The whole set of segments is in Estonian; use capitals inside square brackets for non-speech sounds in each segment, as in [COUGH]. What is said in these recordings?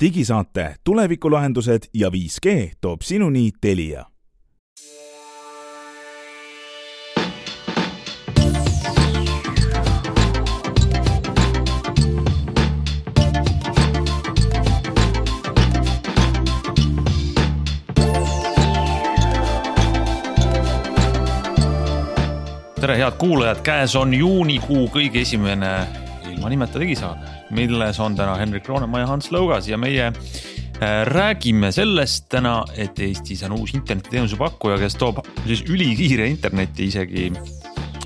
digisaate Tulevikulahendused ja 5G toob sinuni Telia. Tere, head kuulajad, käes on juunikuu kõige esimene ilma nimeta digisaade, milles on täna Henrik Roonemaa ja Hans Lõugas ja meie äh, räägime sellest täna, et Eestis on uus internetiteenuse pakkuja, kes toob siis ülikiire interneti isegi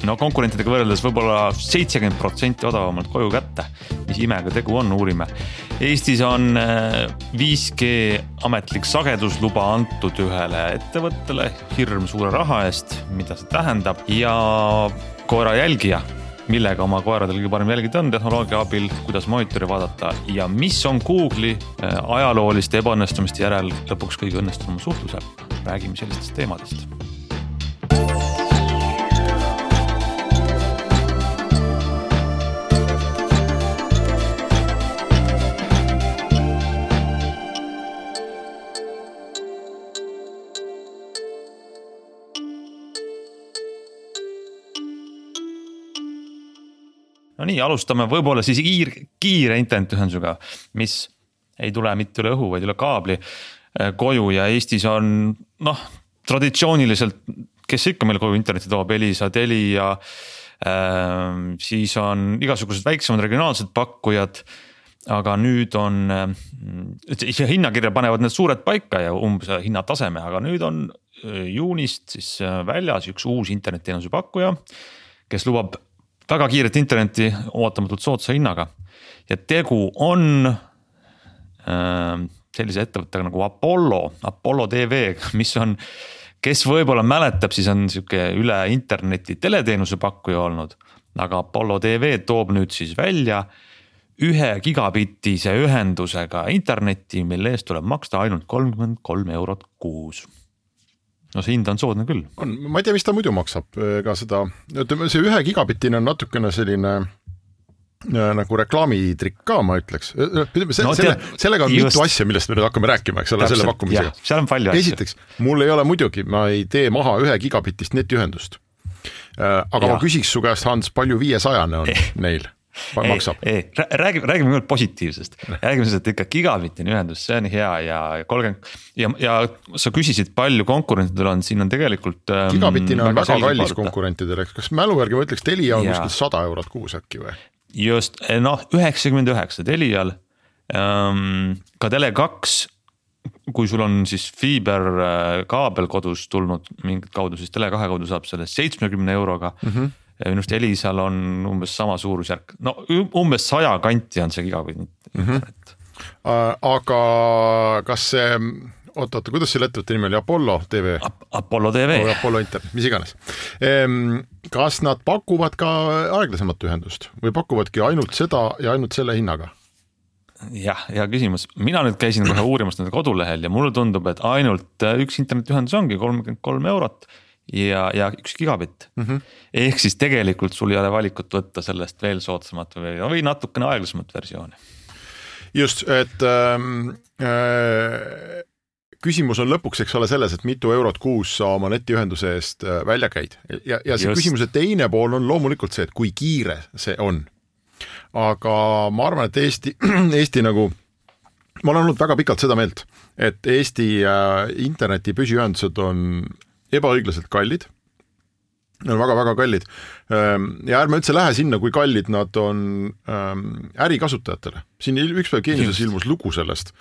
no konkurentidega võrreldes võib-olla seitsekümmend protsenti odavamalt koju kätte. mis imega tegu on, uurime. Eestis on 5G äh, ametlik sagedusluba antud ühele ettevõttele hirm suure raha eest, mida see tähendab ja koera jälgija millega oma koeradel kõige parem jälgida on tehnoloogia abil, kuidas monitori vaadata ja mis on Google'i äh, ajalooliste ebaõnnestumiste järel lõpuks kõige õnnestunum suhtlusäpp. räägime sellistest teemadest no nii, alustame võib-olla siis kiir, kiire internetiühendusega, mis ei tule mitte üle õhu, vaid üle kaabli äh, koju ja Eestis on noh, traditsiooniliselt, kes ikka meil koju internetti toob, Elisa, Telia äh,. siis on igasugused väiksemad regionaalsed pakkujad. aga nüüd on äh,, hinnakirja panevad need suured paika ja umbes hinnataseme, aga nüüd on äh, juunist siis äh, väljas üks uus internetiteenuse pakkuja, kes lubab väga kiiret internetti ootamatult soodsa hinnaga. ja tegu on äh, sellise ettevõttega nagu Apollo, Apollo tv, mis on, kes võib-olla mäletab, siis on sihuke üle interneti teleteenuse pakkuja olnud. aga Apollo tv toob nüüd siis välja ühe gigabittise ühendusega internetti, mille eest tuleb maksta ainult kolmkümmend kolm eurot kuus no see hind on soodne küll. on, ma ei tea, mis ta muidu maksab, ega seda, ütleme see ühe gigabittine on natukene selline äh, nagu reklaamitrikk ka, ma ütleks. ütleme se no, selle, sellega on just. mitu asja, millest me nüüd hakkame rääkima, eks ole, selle pakkumisega. seal on palju asju. esiteks, mul ei ole muidugi, ma ei tee maha ühe gigabitist netiühendust. Aga ja. ma küsiks su käest, Hans, palju viiesajane on eh. [LAUGHS] neil? Maksab. ei, räägime, räägime nüüd positiivsest, räägime sellest, et ikka gigabitine ühendus, see on hea ja kolmkümmend ja, ja sa küsisid, palju konkurentidel on, siin on tegelikult ähm,. gigabitine on väga, kallis vaadata. konkurentidel, eks, kas mälu järgi ma ütleks, Telia on kuskil sada eurot kuus äkki või? just, eh, noh, üheksakümmend üheksa Telial ähm,, ka Tele2 kui sul on siis fiiberkaabel kodus tulnud mingit kaudu, siis Tele2 kaudu saab selle seitsmekümne euroga mm. -hmm minu arust Elisal on umbes sama suurusjärk, no umbes saja kanti on see gigabitt mm. -hmm. aga kas see, oot-oot, kuidas selle ettevõtte nimi oli, Apollo tv Ap? Apollo tv oh,. Apollo internet, mis iganes. kas nad pakuvad ka aeglasemat ühendust või pakuvadki ainult seda ja ainult selle hinnaga? jah, hea küsimus, mina nüüd käisin kohe uurimas nende kodulehel ja mulle tundub, et ainult üks internetiühendus ongi kolmkümmend kolm eurot ja, ja üks gigabitt mm. -hmm. ehk siis tegelikult sul ei ole valikut võtta sellest veel soodsamat või, või natukene aeglasemat versiooni. just, et ähm, äh, küsimus on lõpuks, eks ole, selles, et mitu eurot kuus sa oma netiühenduse eest äh, välja käid ja, ja see just. küsimuse teine pool on loomulikult see, et kui kiire see on. aga ma arvan, et Eesti, [CLEARS THROAT] Eesti nagu ma olen olnud väga pikalt seda meelt, et Eesti äh, interneti püsiühendused on ebaõiglaselt kallid on väga-väga kallid. Ehm, ja ärme üldse lähe sinna, kui kallid nad on ähm, ärikasutajatele. siin üks päev Geeniuses ilmus lugu sellest.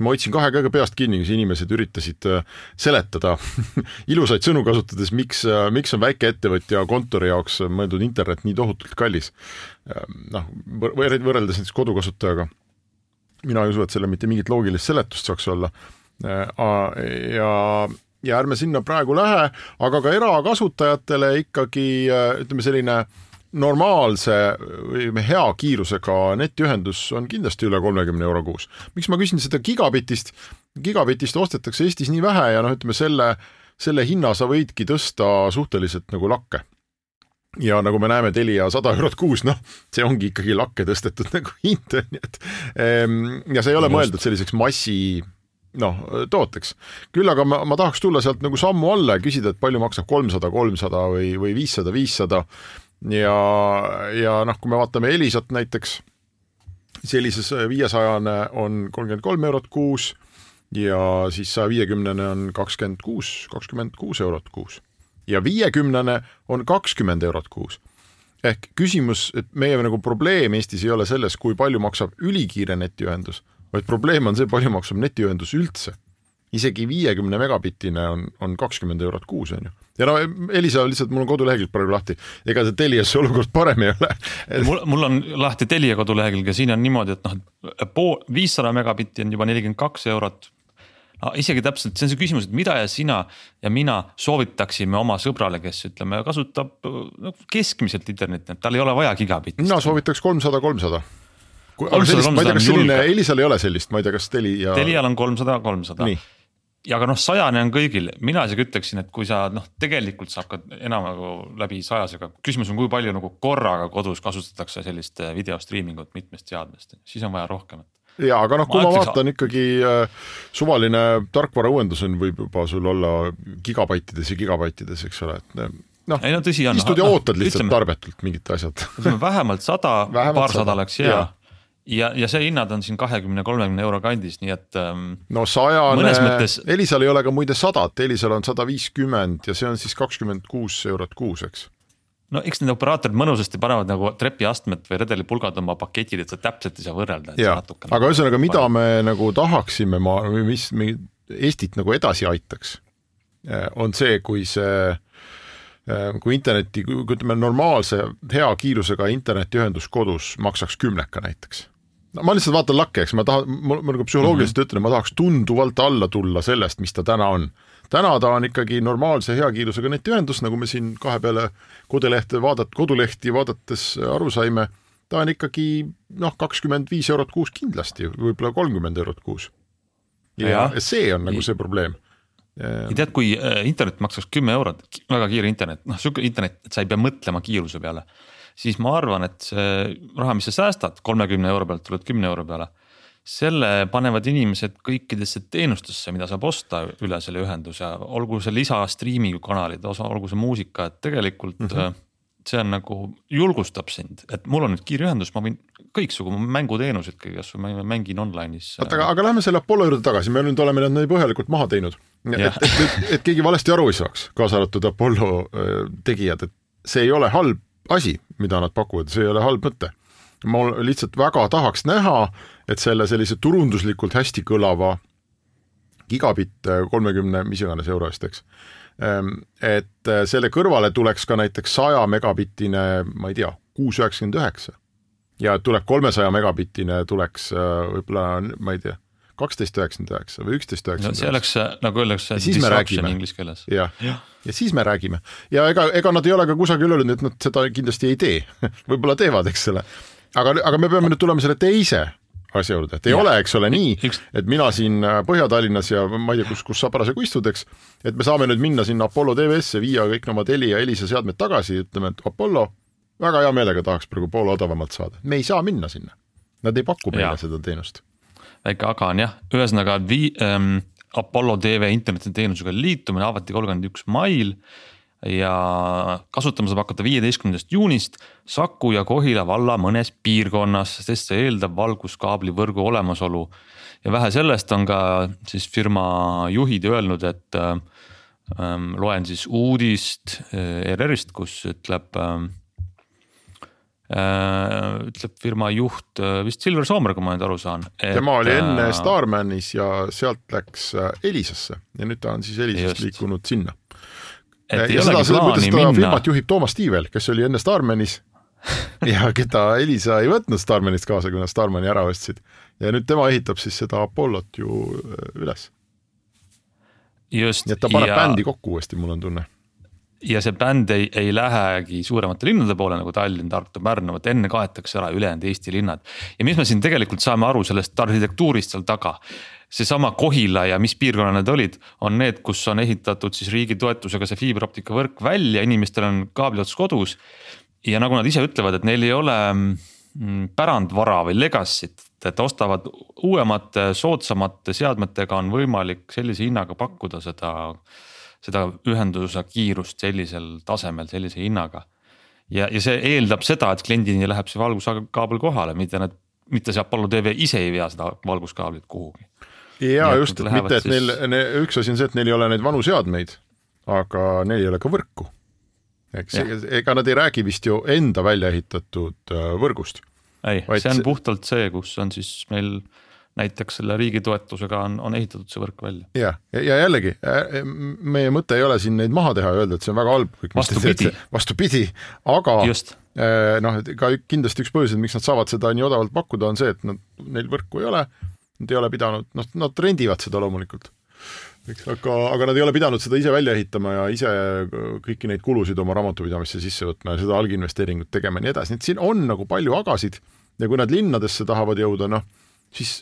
ma hoidsin kahe käega peast kinni, kus inimesed üritasid äh, seletada [LAUGHS] ilusaid sõnu kasutades, miks äh,, miks on väikeettevõtja kontori jaoks mõeldud internet nii tohutult kallis. Ehm, noh, võrreldes näiteks kodukasutajaga. mina ei usu, et sellel mitte mingit loogilist seletust saaks olla. Äh, ja ja ärme sinna praegu lähe, aga ka erakasutajatele ikkagi ütleme, selline normaalse või hea kiirusega netiühendus on kindlasti üle kolmekümne euro kuus. miks ma küsin seda gigabitist, gigabitist ostetakse Eestis nii vähe ja noh, ütleme selle, selle hinna sa võidki tõsta suhteliselt nagu lakke. ja nagu me näeme, Telia sada eurot kuus, noh, see ongi ikkagi lakke tõstetud [LAUGHS] nagu hind, nii et ehm, ja see ei ole Just. mõeldud selliseks massi noh, tooteks. küll aga ma, ma tahaks tulla sealt nagu sammu alla ja küsida, et palju maksab kolmsada, kolmsada või, või viissada, viissada ja, ja noh, kui me vaatame Elisat näiteks, sellises viiesajane on kolmkümmend kolm eurot kuus ja siis saja viiekümnene on kakskümmend kuus, kakskümmend kuus eurot kuus ja viiekümnene on kakskümmend eurot kuus. ehk küsimus, et meie nagu probleem Eestis ei ole selles, kui palju maksab ülikiire netiühendus, vaid probleem on see, palju maksab netiühendus üldse. isegi viiekümne megabitine on, on kakskümmend eurot kuus, on ju. ja no Elisa, lihtsalt mul on kodulehekülg praegu lahti, ega see Telias see olukord parem ei ole [LAUGHS] mul, mul on lahti Telia kodulehekülg ja siin on niimoodi, et noh, pool, viissada megabitti on juba nelikümmend kaks eurot no isegi täpselt, see on see küsimus, et mida ja sina ja mina soovitaksime oma sõbrale, kes ütleme, kasutab no, keskmiselt internetti, tal ei ole vaja gigabitti. mina soovitaks kolmsada, kolmsada. Sellist, ma ei tea, kas selline, Elisal ei ole sellist, ma ei tea, kas Telia. Telial on kolmsada, kolmsada. Ja aga noh, sajane on kõigil, mina isegi ütleksin, et kui sa noh, tegelikult saab ka enam nagu läbi sajasega, küsimus on, kui palju nagu korraga kodus kasutatakse sellist video streaming ut mitmest seadmest, siis on vaja rohkemat. Ja aga noh, kui ma, ma vaatan ikkagi äh, suvaline tarkvarauuendus on, võib juba sul olla gigabaitides ja gigabaitides, eks ole, et noh. ei no istud ja ootad lihtsalt ütleme, tarbetult mingit asjad. vähemalt sada, paarsada oleks hea ja ja, see hinnad on siin kahekümne, kolmekümne euro kandis, nii et ähm,. no sajane, mõttes... Elisal ei ole ka muide sadat, Elisal on sada viiskümmend ja see on siis kakskümmend kuus eurot kuus, eks no eks need operaatorid mõnusasti panevad nagu trepiastmed või redelipulgad oma paketid, et sa täpselt ei saa võrrelda. aga ühesõnaga, mida me nagu tahaksime, ma, mis Eestit nagu edasi aitaks, eh, on see, kui see kui interneti, kui ütleme normaalse hea kiirusega internetiühendus kodus maksaks kümneka näiteks. no ma lihtsalt vaatan lakke, eks ma tahan, ma nagu psühholoogiliselt mm -hmm. ütlen, ma tahaks tunduvalt alla tulla sellest, mis ta täna on täna ta on ikkagi normaalse hea kiirusega netiühendus, nagu me siin kahe peale kodulehte vaadat-, kodulehti vaadates aru saime, ta on ikkagi noh, kakskümmend viis eurot kuus kindlasti, võib-olla kolmkümmend eurot kuus. ja see on nagu see probleem ja tead, kui äh, internet maksaks kümme eurot, väga kiire internet, noh sihuke internet, et sa ei pea mõtlema kiiruse peale. siis ma arvan, et see raha, mis sa säästad kolmekümne euro pealt, tuled kümne euro peale selle panevad inimesed kõikidesse teenustesse, mida saab osta üle selle ühenduse, olgu see lisa striiming kanalid, olgu see muusika, et tegelikult mm. -hmm see on nagu julgustab sind, et mul on nüüd kiire ühendus, ma võin kõiksugu mänguteenuseid, kasvõi ma mängin online'is. oota, aga, aga lähme selle Apollo juurde tagasi, me nüüd oleme need nii põhjalikult maha teinud. Et, et, et, et keegi valesti aru ei saaks, kaasa arvatud Apollo äh, tegijad, et see ei ole halb asi, mida nad pakuvad, see ei ole halb mõte ma lihtsalt väga tahaks näha, et selle sellise turunduslikult hästi kõlava gigabitt kolmekümne, mis iganes euro eest, eks. Ehm, et äh, selle kõrvale tuleks ka näiteks saja megabittine, ma ei tea, kuus üheksakümmend üheksa. ja tuleb kolmesaja megabittine tuleks äh, võib-olla, ma ei tea, kaksteist üheksakümmend üheksa või üksteist üheksakümmend üheksa. see oleks, äh, nagu öeldakse, disruption inglise keeles. jah, ja siis me räägime ja ega, ega nad ei ole ka kusagil öelnud, et nad seda kindlasti ei tee [LAUGHS] võib-olla teevad, eks ole aga, aga me peame nüüd tulema selle teise asja juurde, et ei ja. ole, eks ole, nii, et mina siin äh, Põhja-Tallinnas ja ma ei tea, kus, kus sa parasjagu istud, eks, et me saame nüüd minna sinna Apollo TV-sse, viia kõik oma Telia, Elisa seadmed tagasi, ütleme, et Apollo, väga hea meelega tahaks praegu poole odavamalt saada, me ei saa minna sinna. Nad ei paku meile ja. seda teenust. Väike aga on jah, ühesõnaga vii- ähm,, Apollo TV internetiteenusega liitumine avati kolmkümmend üks mail ja kasutama saab hakata viieteistkümnendast juunist Saku ja Kohila valla mõnes piirkonnas, sest see eeldab valguskaabli võrgu olemasolu. ja vähe sellest on ka siis firma juhid öelnud, et ähm, loen siis uudist äh, ERR-ist, kus ütleb ähm, äh, ütleb firma juht äh, vist Silver Soomer, kui ma nüüd aru saan. tema oli enne äh, Starmanis ja sealt läks äh, Elisasse ja nüüd ta on siis Elisast liikunud sinna et ja seda, seda, kuidas seda firmat juhib Toomas Tiivel, kes oli enne Starmanis [LAUGHS] ja keda Elisa ei võtnud Starmanist kaasa, kui nad Starmani ära ostsid. ja nüüd tema ehitab siis seda Apollot ju äh, üles. nii et ta paneb ja... bändi kokku uuesti, mul on tunne ja see bänd ei, ei lähegi suuremate linnade poole nagu Tallinn, Tartu, Pärnu, vot enne kaetakse ära ülejäänud Eesti linnad. ja mis me siin tegelikult saame aru sellest arhitektuurist seal taga. seesama Kohila ja mis piirkonna need olid, on need, kus on ehitatud siis riigi toetusega see fiiberoptika võrk välja, inimestel on kaabli ots kodus. ja nagu nad ise ütlevad, et neil ei ole mm, pärandvara või legacy't, et ostavad uuemate, soodsamate seadmetega on võimalik sellise hinnaga pakkuda seda. Seda ühenduse kiirust sellisel tasemel, sellise hinnaga. ja, ja see eeldab seda, et kliendini läheb see valguskaabel kohale, mitte nad, mitte see Apollo tv ise ei vea seda valguskaablit kuhugi ja just, et mitte, et siis... neil, üks asi on see, et neil ei ole neid vanu seadmeid, aga neil ei ole ka võrku. eks ega nad ei räägi vist ju enda välja ehitatud äh, võrgust. ei, see on puhtalt see, kus on siis meil näiteks selle riigi toetusega on, on ehitatud see võrk välja. ja, ja jällegi meie mõte ei ole siin neid maha teha ja öelda, et see on väga halb. vastupidi. vastupidi, aga Just. Noh, ka kindlasti üks põhjuseid, miks nad saavad seda nii odavalt pakkuda, on see, et nad, neil võrku ei ole Nad ei ole pidanud, noh, nad rendivad seda loomulikult, eks, aga, aga nad ei ole pidanud seda ise välja ehitama ja ise kõiki neid kulusid oma raamatupidamisse sisse võtma ja seda alginvesteeringut tegema ja nii edasi, nii et siin on nagu palju agasid ja kui nad linnadesse tahavad jõuda, noh, siis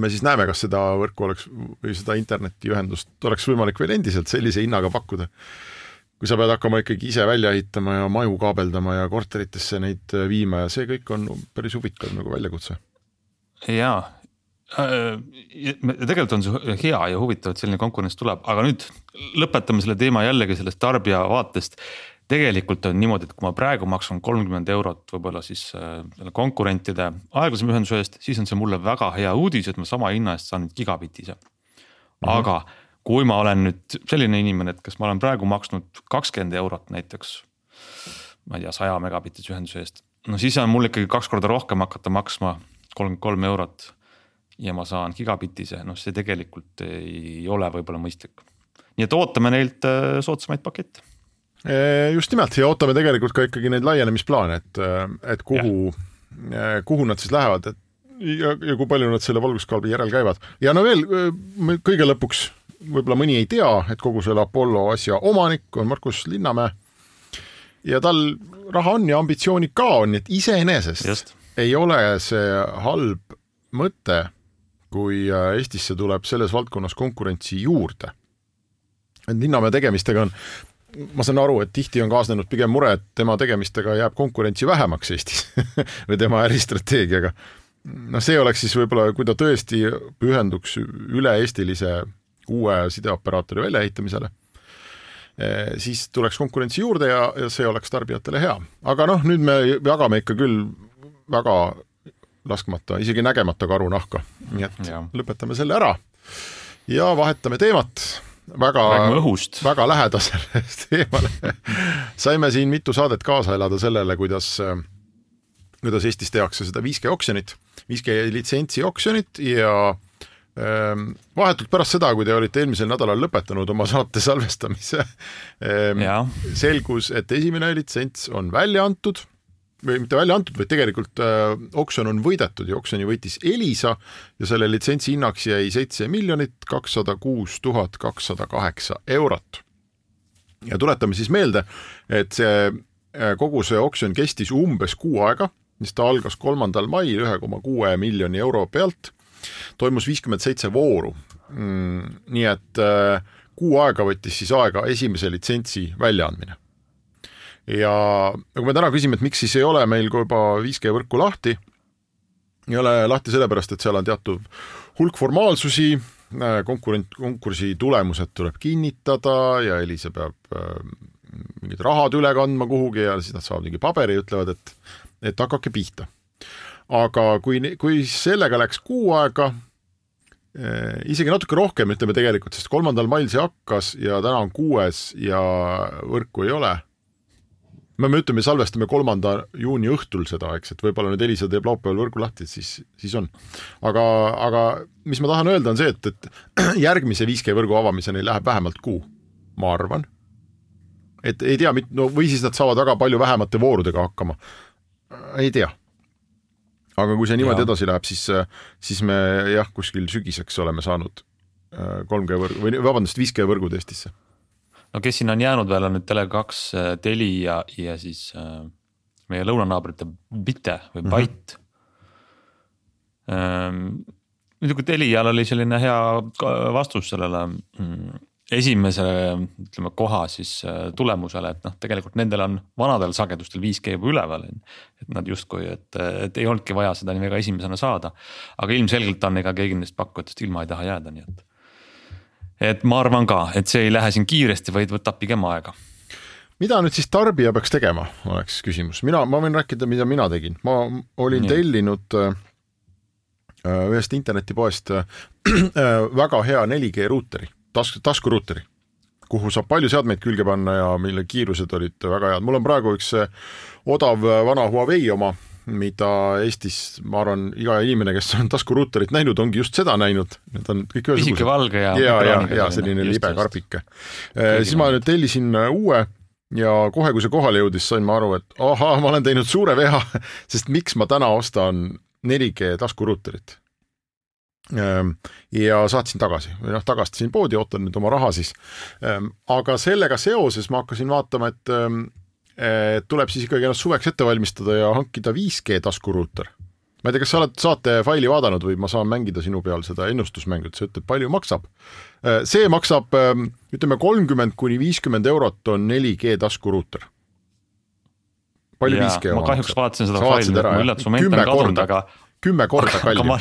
me siis näeme, kas seda võrku oleks või seda internetiühendust oleks võimalik veel endiselt sellise hinnaga pakkuda. kui sa pead hakkama ikkagi ise välja ehitama ja maju kaabeldama ja korteritesse neid viima ja see kõik on päris huvitav nagu väljakutse. jaa, Äh, tegelikult on see hea ja huvitav, et selline konkurents tuleb, aga nüüd lõpetame selle teema jällegi sellest tarbija vaatest. Tegelikult on niimoodi, et kui ma praegu maksan kolmkümmend eurot võib-olla siis äh, konkurentide aeglasema ühenduse eest, siis on see mulle väga hea uudis, et ma sama hinna eest saan nüüd gigabitise. Mhm. aga kui ma olen nüüd selline inimene, et kas ma olen praegu maksnud kakskümmend eurot näiteks. ma ei tea, saja megabitise ühenduse eest, no siis on mul ikkagi kaks korda rohkem hakata maksma kolmkümmend kolm eurot ja ma saan gigabitise, noh, see tegelikult ei ole võib-olla mõistlik. nii et ootame neilt äh, soodsamaid pakette. Just nimelt ja ootame tegelikult ka ikkagi neid laienemisplaane, et, et kuhu, kuhu nad siis lähevad, et ja, ja kui palju nad selle valguskaabli järel käivad. Ja no veel kõige lõpuks võib-olla mõni ei tea, et kogu selle Apollo asja omanik on Markus Linnamäe. Ja tal raha on ja ambitsioonid ka on, et iseenesest ei ole see halb mõte kui Eestisse tuleb selles valdkonnas konkurentsi juurde. et Linnamäe tegemistega on, ma saan aru, et tihti on kaasnenud pigem mure, et tema tegemistega jääb konkurentsi vähemaks Eestis [LAUGHS] või tema äristrateegiaga. noh, see oleks siis võib-olla, kui ta tõesti pühenduks üle-eestilise uue sideoperaatori väljaehitamisele, eh, siis tuleks konkurentsi juurde ja, ja see oleks tarbijatele hea. aga noh, nüüd me jagame ikka küll väga laskmata, isegi nägemata karunahka. nii et ja. lõpetame selle ära ja vahetame teemat väga, väga lähedasele [LAUGHS] teemale. Saime siin mitu saadet kaasa elada sellele, kuidas, kuidas Eestis tehakse seda 5G oksjonit, 5G litsentsi oksjonit ja ähm, vahetult pärast seda, kui te olite eelmisel nädalal lõpetanud oma saate salvestamise ähm,, selgus, et esimene litsents on välja antud või mitte välja antud, vaid tegelikult äh, oksjon on võidetud ja oksjoni võitis Elisa ja selle litsentsi hinnaks jäi seitse miljonit kakssada kuus tuhat kakssada kaheksa eurot. ja tuletame siis meelde, et see äh, kogu see oksjon kestis umbes kuu aega, mis ta algas kolmandal mail ühe koma kuue miljoni euro pealt, toimus viiskümmend seitse vooru mm,. nii et äh, kuu aega võttis siis aega esimese litsentsi väljaandmine ja kui me täna küsime, et miks siis ei ole meil juba 5G võrku lahti, ei ole lahti sellepärast, et seal on teatud hulk formaalsusi, äh, konkurent, konkursi tulemused tuleb kinnitada ja Elisa peab äh, mingid rahad üle kandma kuhugi ja siis nad saavad mingi paberi ja ütlevad, et, et hakake pihta. aga kui, kui sellega läks kuu aega, äh, isegi natuke rohkem, ütleme tegelikult, sest kolmandal mail see hakkas ja täna on kuues ja võrku ei ole me, me ütleme, salvestame kolmanda juuni õhtul seda, eks, et võib-olla nüüd Elisa teeb laupäeval võrgu lahti, et siis, siis on. aga, aga mis ma tahan öelda, on see, et, et [CLEARS THROAT] järgmise 5G võrgu avamiseni läheb vähemalt kuu, ma arvan. et ei tea, no või siis nad saavad väga palju vähemate voorudega hakkama. ei tea. aga kui see niimoodi ja. edasi läheb, siis, siis me jah, kuskil sügiseks oleme saanud 3G äh, võrgu või vabandust, 5G võrgud Eestisse no kes sinna on jäänud veel, on nüüd Tele2, äh, Telia ja siis äh, meie lõunanaabrite Bite või. Byte mm. -hmm. muidugi Telial oli selline hea vastus sellele mm, esimese ütleme koha siis äh, tulemusele, et noh, tegelikult nendel on vanadel sagedustel 5G juba üleval. et nad justkui, et, et ei olnudki vaja seda nii väga esimesena saada. aga ilmselgelt on, ega keegi nendest pakkujatest ilma ei taha jääda, nii et. Et ma arvan ka, et see ei lähe siin kiiresti, vaid võtab pigem aega mida nüüd siis tarbija peaks tegema, oleks küsimus, mina, ma võin rääkida, mida mina tegin, ma olin Nii. tellinud äh, ühest internetipoest äh, [CLEARS THROAT] väga hea 4G ruuteri task, taskuruuteri, kuhu saab palju seadmeid külge panna ja mille kiirused olid väga head. mul on praegu üks eh, odav eh, vana Huawei oma, mida Eestis, ma arvan, iga inimene, kes on taskuruuterit näinud, ongi just seda näinud. Need on kõik ühesugused. pisike valge ja. ja, ja, ja selline libe karpike. Eh, siis ma nüüd tellisin uue ja kohe, kui see kohale jõudis, sain ma aru, et ahaa, ma olen teinud suure vea, [LAUGHS] sest miks ma täna ostan 4G taskuruuterit Ehm, ja saatsin tagasi või noh, tagastasin poodi, ootan nüüd oma raha siis. Aga sellega seoses ma hakkasin vaatama, et, et tuleb siis ikkagi ennast suveks ette valmistada ja hankida 5G taskuruuter. ma ei tea, kas sa oled saate faili vaadanud või ma saan mängida sinu peal seda ennustusmängu, et sa ütled, palju maksab. see maksab ütleme kolmkümmend kuni viiskümmend eurot on 4G taskuruuter. Palju 5G oma ma kahjuks vaatasin seda faili, mu üllatusmoment on kadunud, aga kümme korda [LAUGHS] kallim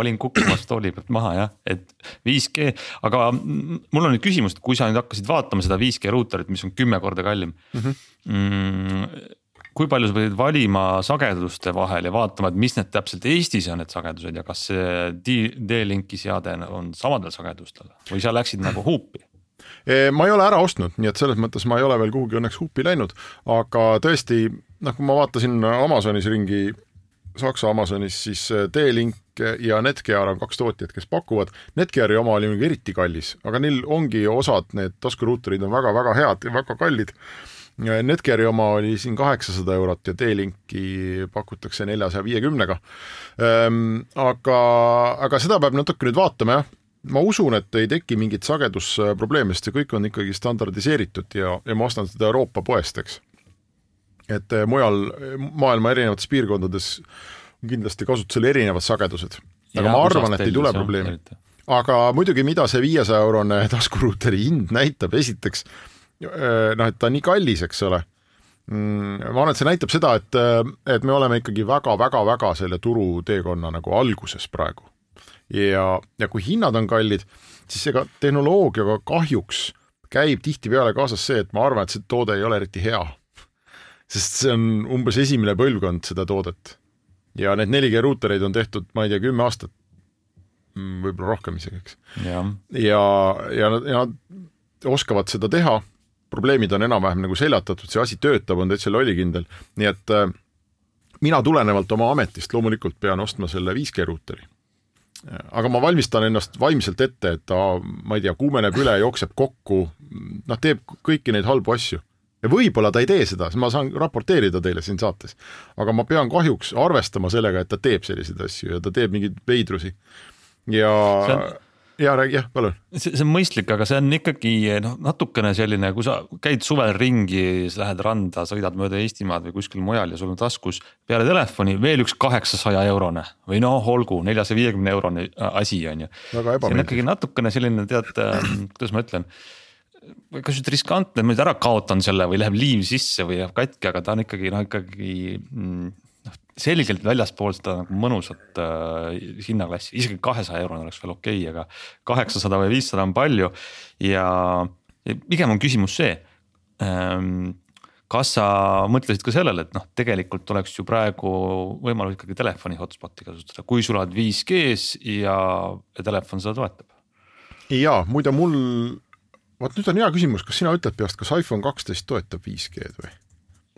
olin kukkumas tooli pealt maha jah, et 5G, aga mul on nüüd küsimus, et kui sa nüüd hakkasid vaatama seda 5G ruuterit, mis on kümme korda kallim mm. -hmm. kui palju sa pidid valima sageduste vahel ja vaatama, et mis need täpselt Eestis on, need sagedused ja kas see D-Linki seade on samadel sagedustel või sa läksid nagu huupi? ma ei ole ära ostnud, nii et selles mõttes ma ei ole veel kuhugi õnneks huupi läinud, aga tõesti noh, kui ma vaatasin Amazonis ringi Saksa Amazonis siis D-Link ja Netgear on kaks tootjat, kes pakuvad. Netgeari oma oli muidugi eriti kallis, aga neil ongi osad need taskuruuterid on väga-väga head ja väga kallid. Netgeari oma oli siin kaheksasada eurot ja D-Linki pakutakse neljasaja viiekümnega. Ehm, aga, aga seda peab natuke nüüd vaatama jah ma usun, et ei teki mingit sagedusprobleemi, sest see kõik on ikkagi standardiseeritud ja, ja ma ostan seda Euroopa poest, eks et eh, mujal maailma erinevates piirkondades on kindlasti kasutusel erinevad sagedused. aga ja, ma arvan, et ei tule probleemi. aga muidugi, mida see viiesaja eurone taskuruuteri hind näitab, esiteks eh, noh, et ta on nii kallis, eks ole mm, ma arvan, et see näitab seda, et, eh, et me oleme ikkagi väga-väga-väga selle turuteekonna nagu alguses praegu. ja, ja kui hinnad on kallid, siis ega tehnoloogiaga kahjuks käib tihtipeale kaasas see, et ma arvan, et see toode ei ole eriti hea sest see on umbes esimene põlvkond seda toodet. Ja need 4G ruutereid on tehtud, ma ei tea, kümme aastat, mm, võib-olla rohkem isegi, eks. ja, ja, ja nad, ja nad oskavad seda teha, probleemid on enam-vähem nagu seljatatud, see asi töötab, on täitsa lollikindel, nii et äh, mina tulenevalt oma ametist loomulikult pean ostma selle 5G ruuteri. Aga ma valmistan ennast vaimselt ette, et ta, ma ei tea, kuumeneb üle, jookseb kokku, noh, teeb kõiki neid halbu asju ja võib-olla ta ei tee seda, siis ma saan raporteerida teile siin saates. aga ma pean kahjuks arvestama sellega, et ta teeb selliseid asju ja ta teeb mingeid veidrusi. ja on... ja räägi, jah, palun. see, see on mõistlik, aga see on ikkagi noh, natukene selline, kui sa käid suvel ringi, sa lähed randa, sõidad mööda Eestimaad või kuskil mujal ja sul on taskus peale telefoni veel üks kaheksasaja eurone või noh, olgu neljasaja viiekümne eurone asi on ju. see on ikkagi natukene selline tead, kuidas ma ütlen kas nüüd riskantne, et ma nüüd ära kaotan selle või läheb liiv sisse või jääb katki, aga ta on ikkagi noh, ikkagi mm, noh, selgelt väljaspool seda nagu mõnusat äh, hinnaklassi, isegi kahesaja eurone oleks veel okei okay,, aga kaheksasada või viissada on palju ja, ja pigem on küsimus see ähm, kas sa mõtlesid ka sellele, et noh, tegelikult oleks ju praegu võimalus ikkagi telefoni hotspot'i kasutada, kui sul oled 5G-s ja, ja telefon seda toetab? ja muide, mul vot nüüd on hea küsimus, kas sina ütled peast, kas iPhone kaksteist toetab 5G-d või?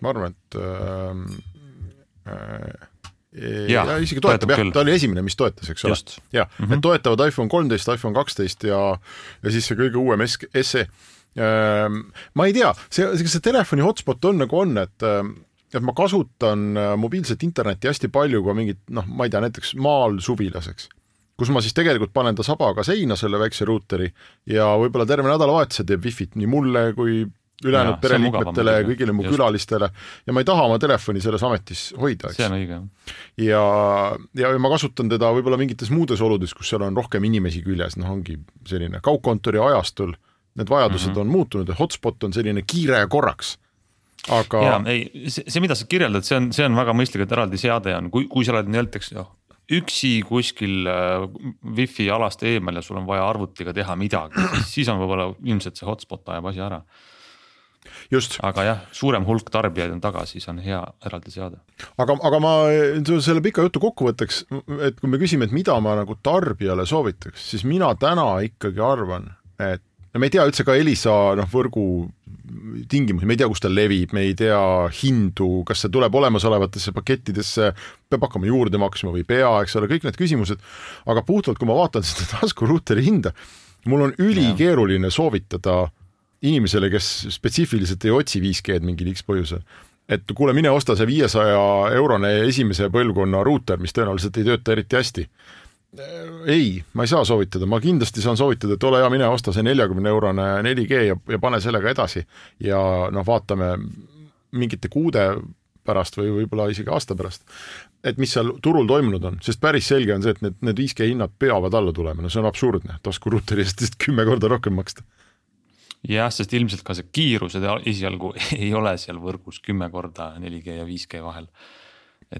ma arvan, et äh, äh, ja, ja isegi toetab, toetab jah, ta oli esimene, mis toetas, eks ole. jah mm, -hmm. et toetavad iPhone kolmteist, iPhone kaksteist ja, ja siis see kõige uuem SE. Ähm, ma ei tea, see, see telefoni hotspot on nagu on, et ähm, et ma kasutan äh, mobiilset internetti hästi palju ka mingit noh, ma ei tea, näiteks maal suvilas, eks kus ma siis tegelikult panen ta sabaga seina, selle väikse ruuteri, ja võib-olla terve nädalavahetuse teeb wifi't nii mulle kui ülejäänud pereliikmetele ja kõigile mu just. külalistele ja ma ei taha oma telefoni selles ametis hoida, eks. see on õige. ja, ja ma kasutan teda võib-olla mingites muudes oludes, kus seal on rohkem inimesi küljes, noh, ongi selline kaugkontori ajastul need vajadused mm -hmm. on muutunud ja hotspot on selline kiire ja korraks aga. ja ei, see, see, mida sa kirjeldad, see on, see on väga mõistlik, et eraldi seade on, kui, kui sa oled näiteks noh, üksi kuskil äh, wifi alast eemal ja sul on vaja arvutiga teha midagi, [CLEARS THROAT] siis on võib-olla ilmselt see hotspot ajab asja ära just. aga jah, suurem hulk tarbijaid on taga, siis on hea eraldi seada. aga, aga ma selle pika jutu kokkuvõtteks, et kui me küsime, et mida ma nagu tarbijale soovitaks, siis mina täna ikkagi arvan, et no me ei tea üldse ka Elisa noh, võrgu tingimusi, me ei tea, kus ta levib, me ei tea hindu, kas see tuleb olemasolevatesse pakettidesse, peab hakkama juurde maksma või ei pea, eks ole, kõik need küsimused. aga puhtalt, kui ma vaatan [LAUGHS] seda taskuruuteri hinda, mul on ülikeeruline soovitada inimesele, kes spetsiifiliselt ei otsi 5G-d mingil X põhjusel, et kuule, mine osta see viiesaja eurone esimese põlvkonna ruuter, mis tõenäoliselt ei tööta eriti hästi. Ei, ma ei saa soovitada, ma kindlasti saan soovitada, et ole hea, mine osta see neljakümne eurone 4G ja, ja pane sellega edasi. Ja noh, vaatame mingite kuude pärast või võib-olla isegi aasta pärast, et mis seal turul toimunud on, sest päris selge on see, et need, need 5G hinnad peavad alla tulema, no see on absurdne, taskuruuteri eest lihtsalt kümme korda rohkem maksta. Jah, sest ilmselt ka see kiirused esialgu [LAUGHS] ei ole seal võrgus kümme korda 4G ja 5G vahel.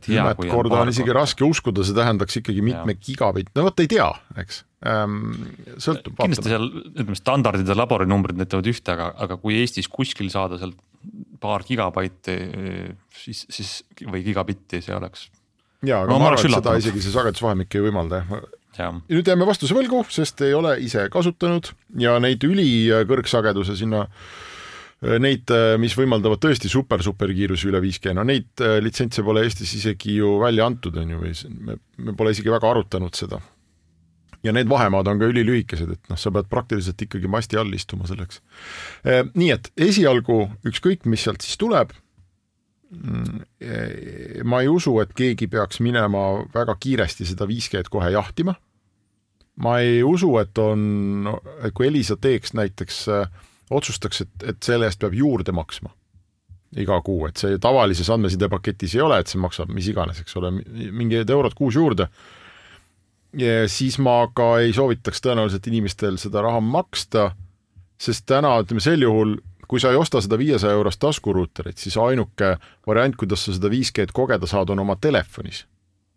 Kümmet korda on isegi korda. raske uskuda, see tähendaks ikkagi mitme gigabitt, no vot ei tea, eks ähm,. sõltub. kindlasti seal ütleme standardid ja laborinumbrid näitavad ühte, aga, aga kui Eestis kuskil saada sealt paar gigabaiti, siis, siis või gigabitti, see oleks. ja, aga no, ma arvan, et seda isegi see sagedusvahemik ei võimalda nüüd jääme vastuse võlgu, sest ei ole ise kasutanud ja neid ülikõrgsageduse sinna Neid, mis võimaldavad tõesti super, super kiirusi üle 5G, no neid äh, litsentse pole Eestis isegi ju välja antud, on ju, või me, me pole isegi väga arutanud seda. ja need vahemaad on ka ülilühikesed, et noh, sa pead praktiliselt ikkagi masti all istuma selleks. Äh, nii et esialgu ükskõik, mis sealt siis tuleb Mm, ma ei usu, et keegi peaks minema väga kiiresti seda 5G-d kohe jahtima. ma ei usu, et on, et kui Elisa teeks näiteks, äh, otsustaks, et, et selle eest peab juurde maksma iga kuu, et see tavalises andmesidepaketis ei ole, et see maksab mis iganes, eks ole, mingid eurod kuus juurde. siis ma ka ei soovitaks tõenäoliselt inimestel seda raha maksta, sest täna ütleme sel juhul kui sa ei osta seda viiesaja eurost taskuruuterit, siis ainuke variant, kuidas sa seda 5G-d kogeda saad, on oma telefonis.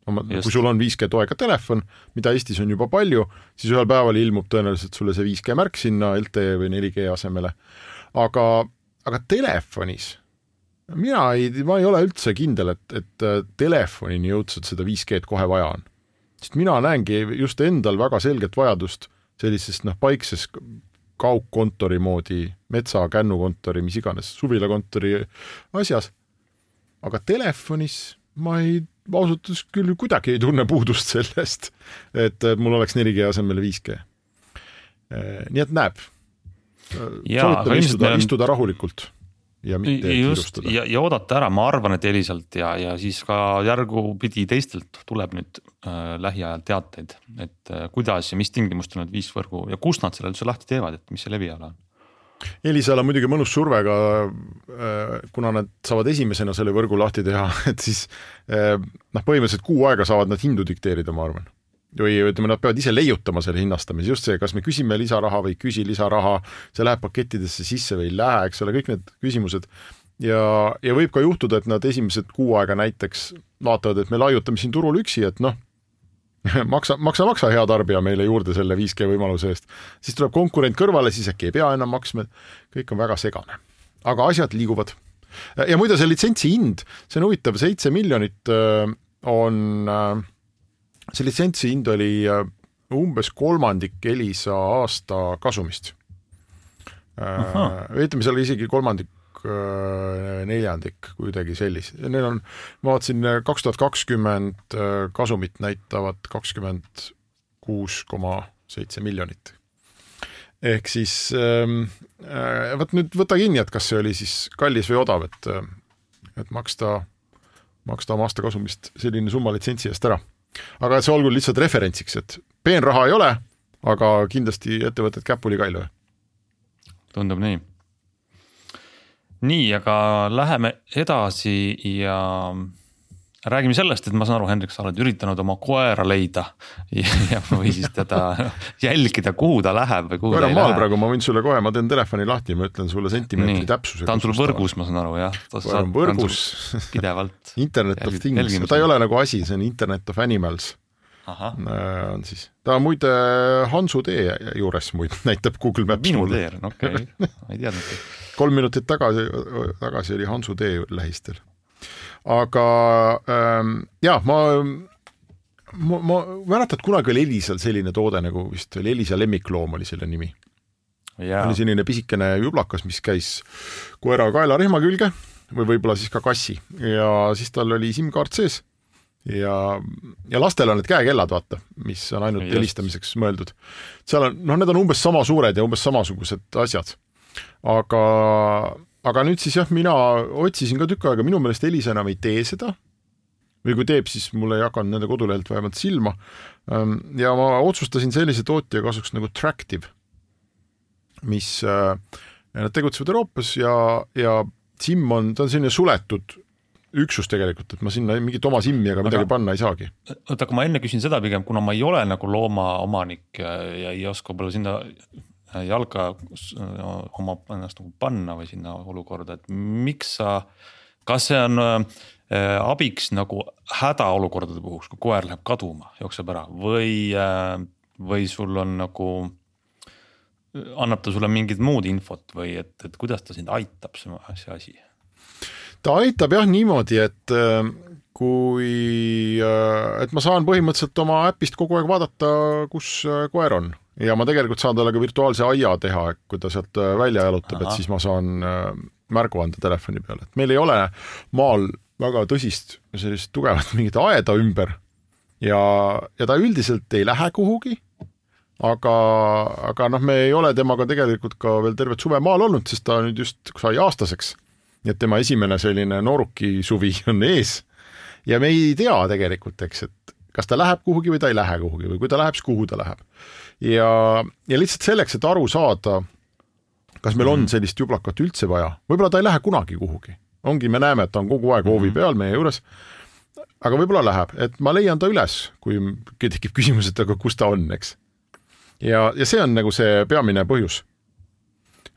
Oma, kui sul on 5G toega telefon, mida Eestis on juba palju, siis ühel päeval ilmub tõenäoliselt sulle see 5G märk sinna LTE või 4G asemele. aga, aga telefonis mina ei, ma ei ole üldse kindel, et, et äh, telefonini jõudnud seda 5G-d kohe vaja on. sest mina näengi just endal väga selget vajadust sellisest noh, paikses kaugkontori moodi, metsa, kännukontori, mis iganes, suvilakontori asjas. aga telefonis ma ei, ausalt öeldes küll kuidagi ei tunne puudust [LAUGHS] sellest, et mul oleks 4G asemel 5G. nii et näeb. soovitan istuda, istuda rahulikult ja mitte just ja, ja oodata ära, ma arvan, et Elisalt ja, ja siis ka järgupidi teistelt tuleb nüüd äh, lähiajal teateid, et äh, kuidas ja mis tingimustel nad viisvõrgu ja kust nad selle üldse lahti teevad, et mis see leviala on. Elisal on muidugi mõnus surve ka äh,, kuna nad saavad esimesena selle võrgu lahti teha, [LAUGHS] et siis äh, noh, põhimõtteliselt kuu aega saavad nad hindu dikteerida, ma arvan või ütleme, nad peavad ise leiutama selle hinnastamise, just see, kas me küsime lisaraha või ei küsi lisaraha, see läheb pakettidesse sisse või ei lähe, eks ole, kõik need küsimused. ja, ja võib ka juhtuda, et nad esimesed kuu aega näiteks vaatavad, et me laiutame siin turul üksi, et noh, [LAUGHS] maksa, maksa, maksa, hea tarbija meile juurde selle 5G võimaluse eest. siis tuleb konkurent kõrvale, siis äkki ei pea enam maksma, kõik on väga segane. aga asjad liiguvad. ja muide, see litsentsi hind, see on huvitav, seitse miljonit äh, on äh, see litsentsi hind oli äh, umbes kolmandik Elisa aasta kasumist. Ütleme seal isegi kolmandik, neljandik, kuidagi sellist, neil on, ma vaatasin, kaks tuhat kakskümmend kasumit näitavad kakskümmend kuus koma seitse miljonit. ehk siis ähm, vot nüüd võta kinni, et kas see oli siis kallis või odav, et, et maksta, maksta oma aastakasumist selline summa litsentsi eest ära aga see olgu lihtsalt referentsiks, et peenraha ei ole, aga kindlasti ettevõtted käpuli ka ei löö. tundub nii. Nii, aga läheme edasi ja räägime sellest, et ma saan aru, Hendrik, sa oled üritanud oma koera leida ja, või siis teda [LAUGHS] jälgida, kuhu ta läheb või kuhu koer ta ei lähe. praegu, ma võin sulle kohe, ma teen telefoni lahti, ma ütlen sulle sentimeetri täpsusega. ta on sul võrgus, ma saan aru, jah. koer on võrgus pidevalt. [LAUGHS] Internet of things, ta ei ole nagu asi, see on Internet of animals on siis. ta muide Hansu tee juures muide, [LAUGHS] näitab Google Maps minu teer, okei okay. [LAUGHS] ma ei teadnudki. kolm minutit tagasi, tagasi oli Hansu tee lähistel. aga ähm, ja ma, ma, ma mäletan, et kunagi oli Elisal selline toode nagu vist oli Elisa lemmikloom oli selle nimi. oli selline pisikene jublakas, mis käis koera kaelarihma külge või võib-olla siis ka kassi ja siis tal oli SIM-kaart sees ja, ja lastel on need käekellad, vaata, mis on ainult Just. helistamiseks mõeldud. seal on, noh, need on umbes sama suured ja umbes samasugused asjad. aga, aga nüüd siis jah, mina otsisin ka tükk aega, minu meelest Elisa enam ei tee seda. või kui teeb, siis mul ei hakanud nende kodulehelt vähemalt silma. ja ma otsustasin sellise tootja kasuks nagu Tractive, mis äh, nad tegutsevad Euroopas ja, ja SIM on, ta on selline suletud üksus tegelikult, et ma sinna mingit oma SIM-i ega midagi Aga- panna ei saagi. oota, aga ma enne küsin seda pigem, kuna ma ei ole nagu loomaomanik ja, ja ei oska võib-olla sinna jalga s- oma ennast nagu panna või sinna olukorda, et miks sa, kas see on äh, abiks nagu hädaolukordade puhuks, kui koer läheb kaduma, jookseb ära või äh,, või sul on nagu annab ta sulle mingit muud infot või et, et kuidas ta sind aitab, see asi? Ta aitab jah niimoodi, et äh, kui, et ma saan põhimõtteliselt oma äpist kogu aeg vaadata, kus äh, koer on. Ja ma tegelikult saan talle ka virtuaalse aia teha, kui ta sealt äh, välja jalutab, et siis ma saan äh, märgu anda telefoni peale, et meil ei ole maal väga tõsist sellist tugevat [LAUGHS] mingit aeda ümber. Ja, ja ta üldiselt ei lähe kuhugi aga, aga noh, me ei ole temaga tegelikult ka veel tervet suve maal olnud, sest ta nüüd just sai aastaseks. Nii et tema esimene selline nooruki suvi [LAUGHS] on ees. ja me ei tea tegelikult, eks, et kas ta läheb kuhugi või ta ei lähe kuhugi või kui ta läheb, siis kuhu ta läheb. ja, ja lihtsalt selleks, et aru saada, kas meil on sellist jublakat üldse vaja, võib-olla ta ei lähe kunagi kuhugi. ongi, me näeme, et ta on kogu aeg hoovi peal meie juures aga võib-olla läheb, et ma leian ta üles, kui tekib küsimus, et aga kus ta on, eks ja, ja see on nagu see peamine põhjus.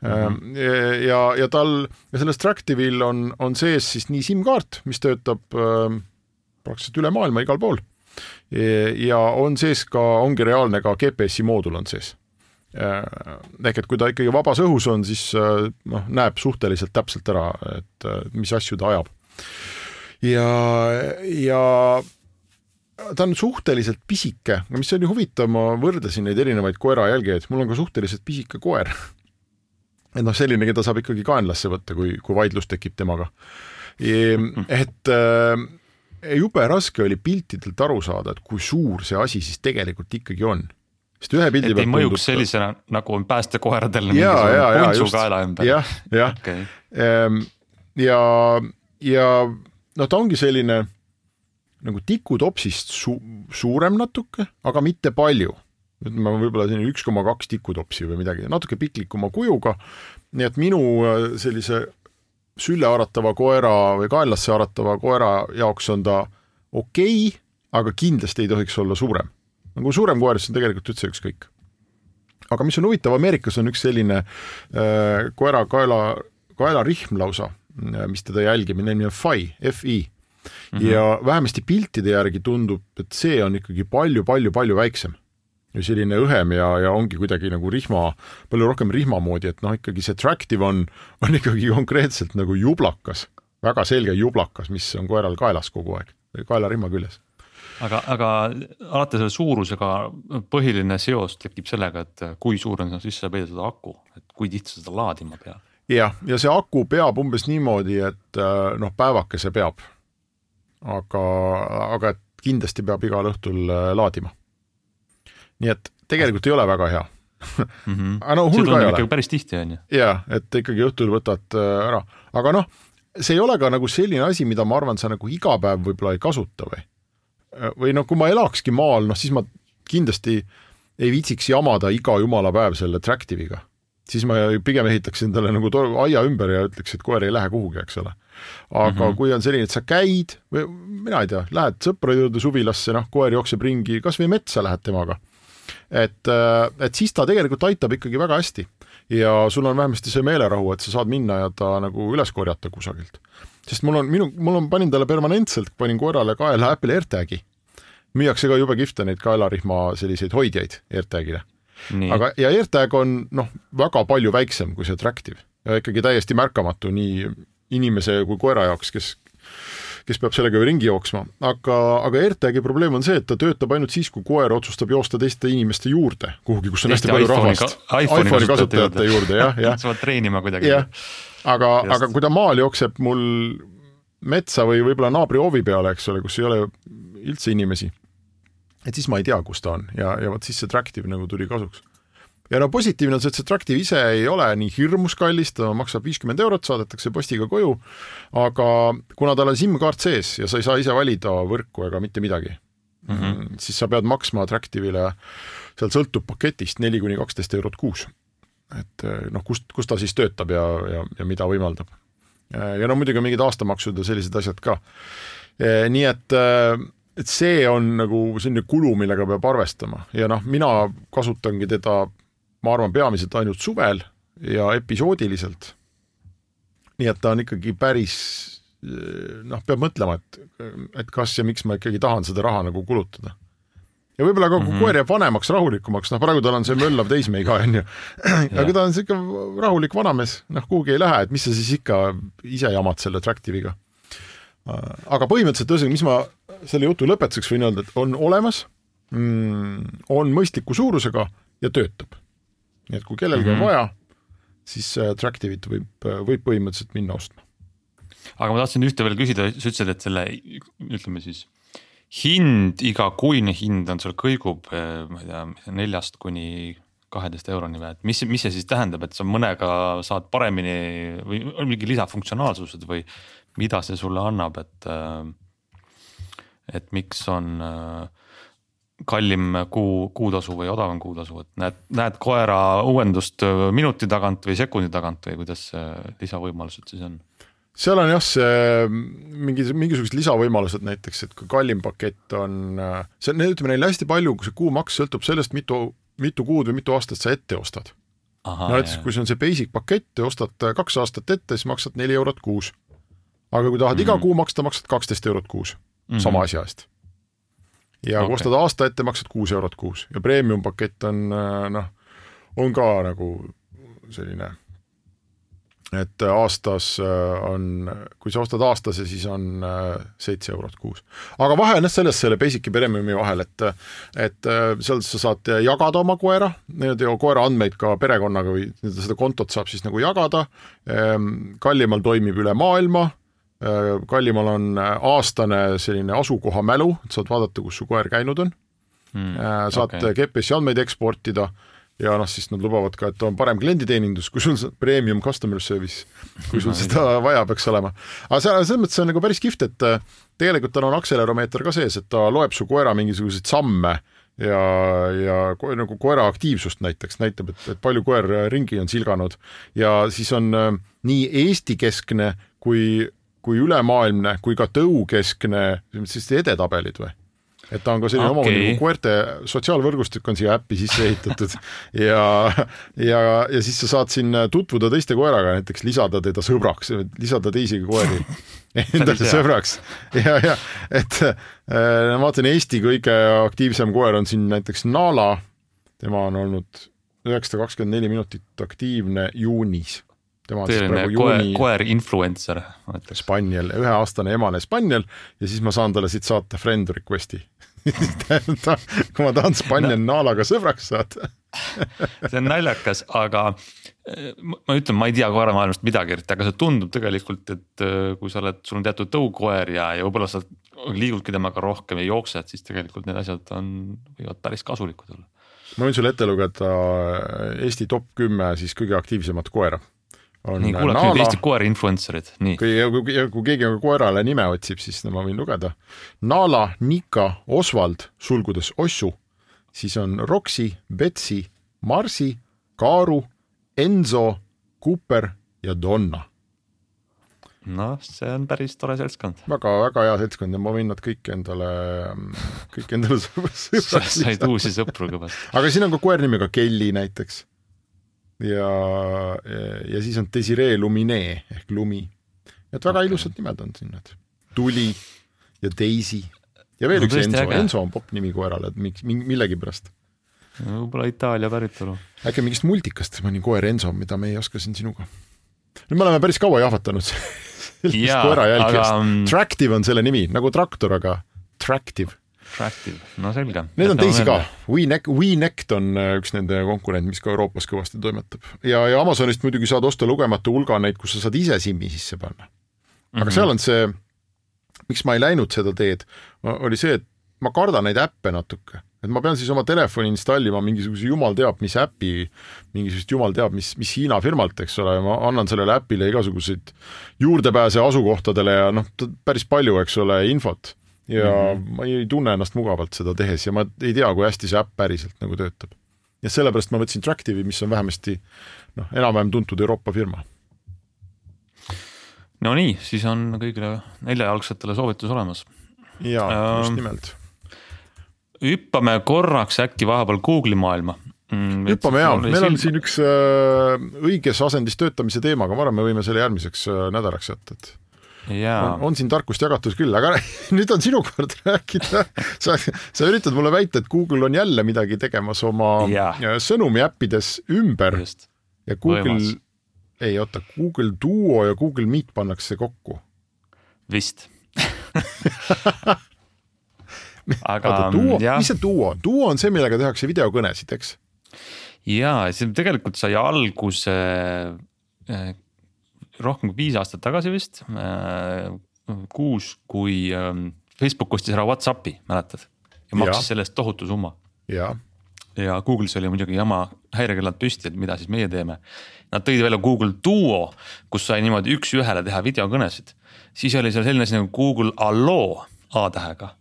Ja, ja tal ja selles Tractive'il on, on sees siis nii SIM-kaart, mis töötab äh, praktiliselt üle maailma igal pool. ja on sees ka, ongi reaalne ka GPS-i moodul on sees. ehk et kui ta ikkagi vabas õhus on, siis äh, noh, näeb suhteliselt täpselt ära, et äh, mis asju ta ajab. ja, ja ta on suhteliselt pisike, mis oli huvitav, ma võrdlesin neid erinevaid koerajälgijaid, mul on ka suhteliselt pisike koer. Et noh, selline, keda saab ikkagi kaenlasse võtta, kui, kui vaidlus tekib temaga. et äh, jube raske oli piltidelt aru saada, et kui suur see asi siis tegelikult ikkagi on. sest ühe pildi et ei mõjuks sellisena nagu on päästekoeradel ja, ja, ja puntsu kaela ümber. jah, jah okay. ja, ja noh, ta ongi selline nagu tikutopsist su suurem natuke, aga mitte palju. Ütleme võib-olla selline üks koma kaks tikutopsi või midagi, natuke piklikuma kujuga. nii et minu äh, sellise sülle haratava koera või kaenlasse haratava koera jaoks on ta okei okay,, aga kindlasti ei tohiks olla suurem. nagu suurem koer, siis on tegelikult üldse ükskõik. aga mis on huvitav, Ameerikas on üks selline äh, koera kaela, kaelarihm lausa, mis teda jälgib, nimi on FI, FI Mm -hmm. ja vähemasti piltide järgi tundub, et see on ikkagi palju-palju-palju väiksem. Selline õhem ja, ja ongi kuidagi nagu rihma, palju rohkem rihma moodi, et noh, ikkagi see Tractive on, on ikkagi konkreetselt nagu jublakas, väga selge jublakas, mis on koeral kaelas kogu aeg, kaelarihma küljes. aga, aga alati selle suurusega põhiline seos tekib sellega, et kui suur on sisse peidetud aku, et kui tihti seda laadima pead. jah, ja see aku peab umbes niimoodi, et noh, päevakese peab aga, aga et kindlasti peab igal õhtul äh, laadima. Nii et tegelikult ei ole väga hea mm. -hmm. [LAUGHS] aga no hull ka ei ole. päris tihti on ju. jaa, et ikkagi õhtul võtad äh, ära, aga noh, see ei ole ka nagu selline asi, mida ma arvan, sa nagu iga päev võib-olla ei kasuta või. või noh, kui ma elakski maal, noh siis ma kindlasti ei viitsiks jamada iga jumala päev selle Tractive'iga. siis ma pigem ehitaks endale nagu aia ümber ja ütleks, et koer ei lähe kuhugi, eks ole. aga mm -hmm. kui on selline, et sa käid või mina ei tea, lähed sõprade juurde suvilasse, noh, koer jookseb ringi, kasvõi metsa lähed temaga. Et, äh, et siis ta tegelikult aitab ikkagi väga hästi ja sul on vähemasti see meelerahu, et sa saad minna ja ta nagu üles korjata kusagilt. sest mul on minu, mul on, panin talle permanentselt, panin koerale kaela Apple AirTagi. müüakse ka jube kihvte neid kaelarihma selliseid hoidjaid AirTagile aga, ja AirTag on noh, väga palju väiksem kui see Tractive ja ikkagi täiesti märkamatu nii inimese kui koera jaoks, kes kes peab sellega ju ringi jooksma, aga, aga AirTagi probleem on see, et ta töötab ainult siis, kui koer otsustab joosta teiste inimeste juurde kuhugi, kus on hästi palju rahvast. iPhone'i kasutajate juurde, jah, jah. [LAUGHS] sa pead treenima kuidagi. jah, aga, aga kui ta maal jookseb mul metsa või võib-olla naabri hoovi peale, eks ole, kus ei ole üldse inimesi et siis ma ei tea, kus ta on ja, ja vot siis see Tractive nagu tuli kasuks. Ja no positiivne on see, et see Tractive ise ei ole nii hirmus kallis, ta maksab viiskümmend eurot, saadetakse postiga koju, aga kuna tal on SIM-kaart sees ja sa ei saa ise valida võrku ega mitte midagi mm, -hmm. siis sa pead maksma Tractive'ile, seal sõltub paketist neli kuni kaksteist eurot kuus. et noh, kust, kus ta siis töötab ja, ja, ja mida võimaldab. ja no muidugi mingid aastamaksud ja sellised asjad ka. nii et et see on nagu selline kulu, millega peab arvestama ja noh, mina kasutangi teda, ma arvan, peamiselt ainult suvel ja episoodiliselt. nii et ta on ikkagi päris noh, peab mõtlema, et, et kas ja miks ma ikkagi tahan seda raha nagu kulutada. ja võib-olla ka, kui mm -hmm. koer jääb vanemaks, rahulikumaks, noh, praegu tal on see möllav teismeiga, [LAUGHS] on ju. aga ta on sihuke rahulik vanamees, noh, kuhugi ei lähe, et mis sa siis ikka ise jamad selle Tractive'iga aga põhimõtteliselt ühesõnaga, mis ma selle jutu lõpetuseks võin öelda, et on olemas mm,, on mõistliku suurusega ja töötab. Nii et kui kellelgi mm -hmm. on mhm. vaja, siis äh, Tractive'it võib, äh, võib põhimõtteliselt minna ostma. aga ma tahtsin ühte veel küsida, sa ütlesid, et selle ütleme siis hind, igakuine hind on sul kõigub, äh, ma ei tea, neljast kuni kaheteist euroni või, et mis, mis see siis tähendab, et sa mõnega saad paremini või on mingi lisafunktsionaalsused või mida see sulle annab, et, et miks on äh, kallim kuu, kuutasu või odavam kuutasu, et näed, näed koera uuendust minuti tagant või sekundi tagant või kuidas lisavõimalused siis on? seal on jah, see mingi, mingisugused lisavõimalused näiteks, et kui kallim pakett on, see on, ütleme neil hästi palju, kui see kuumaks sõltub sellest, mitu, mitu kuud või mitu aastat sa ette ostad. no näiteks, kui see on see basic pakett ja ostad kaks aastat ette, siis maksad neli eurot kuus aga kui tahad mm -hmm. iga mhm. kuu maksta, maksad kaksteist eurot kuus mm -hmm. sama asja eest. Ja okay. kui ostad aasta ette, maksad kuus eurot kuus ja premium pakett on äh, noh, on ka nagu selline, et aastas äh, on, kui sa ostad aastase, siis on äh, seitse eurot kuus. aga vahe on jah selles selle basic'i premiumi vahel, et, et seal sa saad jagada oma koera, nii-öelda koera andmeid ka perekonnaga või seda kontot saab siis nagu jagada. Ehm, kallimal toimib üle maailma kallimal on äh, aastane selline asukoha mälu, et saad vaadata, kus su koer käinud on mm,. saad okay. GPS-i andmeid eksportida ja noh, siis nad lubavad ka, et on parem klienditeenindus, kui sul premium customer service, kui sul [LAUGHS] seda vaja peaks olema. aga see, selles mõttes on nagu päris kihvt, et tegelikult tal on akseleromeeter ka sees, et ta loeb su koera mingisuguseid samme ja, ja ko, nagu koera aktiivsust näiteks näitab, et, et palju koer ringi on silganud ja siis on äh, nii Eesti-keskne kui kui ülemaailmne kui ka tõukeskne, siis edetabelid või? et ta on ka selline okay. omamoodi nagu koerte sotsiaalvõrgustik on siia äppi sisse ehitatud. [LAUGHS] Ja, ja, ja siis sa saad siin tutvuda teiste koeraga, näiteks lisada teda sõbraks, lisada teisi koeri [LAUGHS] endale sõbraks. Ja, ja et äh, ma vaatan, Eesti kõige aktiivsem koer on siin näiteks Nala, tema on olnud üheksasada kakskümmend neli minutit aktiivne juunis tema on siis praegu juuni. koer influencer. Spaniel, üheaastane emane Spaniel ja siis ma saan talle siit saata friend request'i [LAUGHS] kui ma tahan Spaniel no. Naalaga sõbraks saada [LAUGHS] see on naljakas, aga eh, ma ütlen, ma ei tea koeramaailmast midagi, aga see tundub tegelikult, et eh, kui sa oled, sul on teatud tõukoer ja, ja võib-olla sa liigudki temaga rohkem ja jooksed, siis tegelikult need asjad on, võivad päris kasulikud olla. ma võin sulle ette lugeda Eesti top kümme siis kõige aktiivsemat koera nii, kuulake nüüd Eesti koera influencer'id, nii. kui, kui, kui keegi koerale nime otsib, siis no ma võin lugeda. Nala, Nika, Oswald, sulgudes Ossu, siis on Roksi, Betsi, Marsi, Kaaru, Enzo, Cooper ja Donna noh, see on päris tore seltskond väga,. väga-väga hea seltskond ja ma võin nad kõik endale, kõik endale [LAUGHS] sõbraks said uusi sõpru kõvasti. aga siin on ka koer nimega Kelly näiteks. Ja, ja siis on Desiree Lumine ehk Lumi. et väga okay. ilusad nimed on siin need. Tuli ja Daisy ja veel no, üks Enso, Enso on popp nimi koerale, et miks, millegipärast võib-olla Itaalia päritolu. äkki mingist multikast mõni koer Enso, mida me ei oska siin sinuga. nüüd me oleme päris kaua jahvatanud [LAUGHS] sellist koerajälgijast aga... Mm, Tractive on selle nimi, nagu traktor, aga Tractive. Tractive, no selge. Neid on teisi ka, WeNect, WeNect on äh, üks nende konkurent, mis ka Euroopas kõvasti toimetab ja, ja Amazonist muidugi saad osta lugematu hulga neid, kus sa saad ise SIM-i sisse panna. aga mm -hmm. seal on see, miks ma ei läinud seda teed, oli see, et ma kardan neid äppe natuke et ma pean siis oma telefoni installima mingisuguse jumal teab mis äpi, mingisugust jumal teab mis, mis Hiina firmalt, eks ole, ma annan sellele äpile igasuguseid juurdepääse asukohtadele ja noh, päris palju, eks ole, infot. Ja mm -hmm. ma ei tunne ennast mugavalt seda tehes ja ma ei tea, kui hästi see äpp päriselt nagu töötab. ja sellepärast ma võtsin Tractive'i, mis on vähemasti noh, enam-vähem tuntud Euroopa firma. no nii, siis on kõigile neljajalgsetele soovitus olemas. jaa, just nimelt hüppame korraks äkki vahepeal Google'i maailma mm,. hüppame jaa, meil on siin üks äh, õiges asendis töötamise teema, aga ma arvan, me võime selle järgmiseks äh, nädalaks jätta, et on, on siin tarkust jagatud küll, aga [LAUGHS] nüüd on sinu kord [LAUGHS] rääkida. sa, sa üritad mulle väita, et Google on jälle midagi tegemas oma ja. sõnumiäppides ümber Just. ja Google, ei oota, Google Duo ja Google Meet pannakse kokku. vist [LAUGHS] aga oota, duo, mis see duo on? duo on see, millega tehakse videokõnesid, eks? jaa, see tegelikult sai alguse äh, rohkem kui viis aastat tagasi vist äh,, kuus, kui äh, Facebook ostis ära Whatsappi, mäletad? ja maksis selle eest tohutu summa. ja, ja Google'is oli muidugi jama häirekellad püsti, et mida siis meie teeme. Nad tõid välja Google Duo, kus sai niimoodi üks-ühele teha videokõnesid. siis oli seal selline asi nagu Google Allo A tähega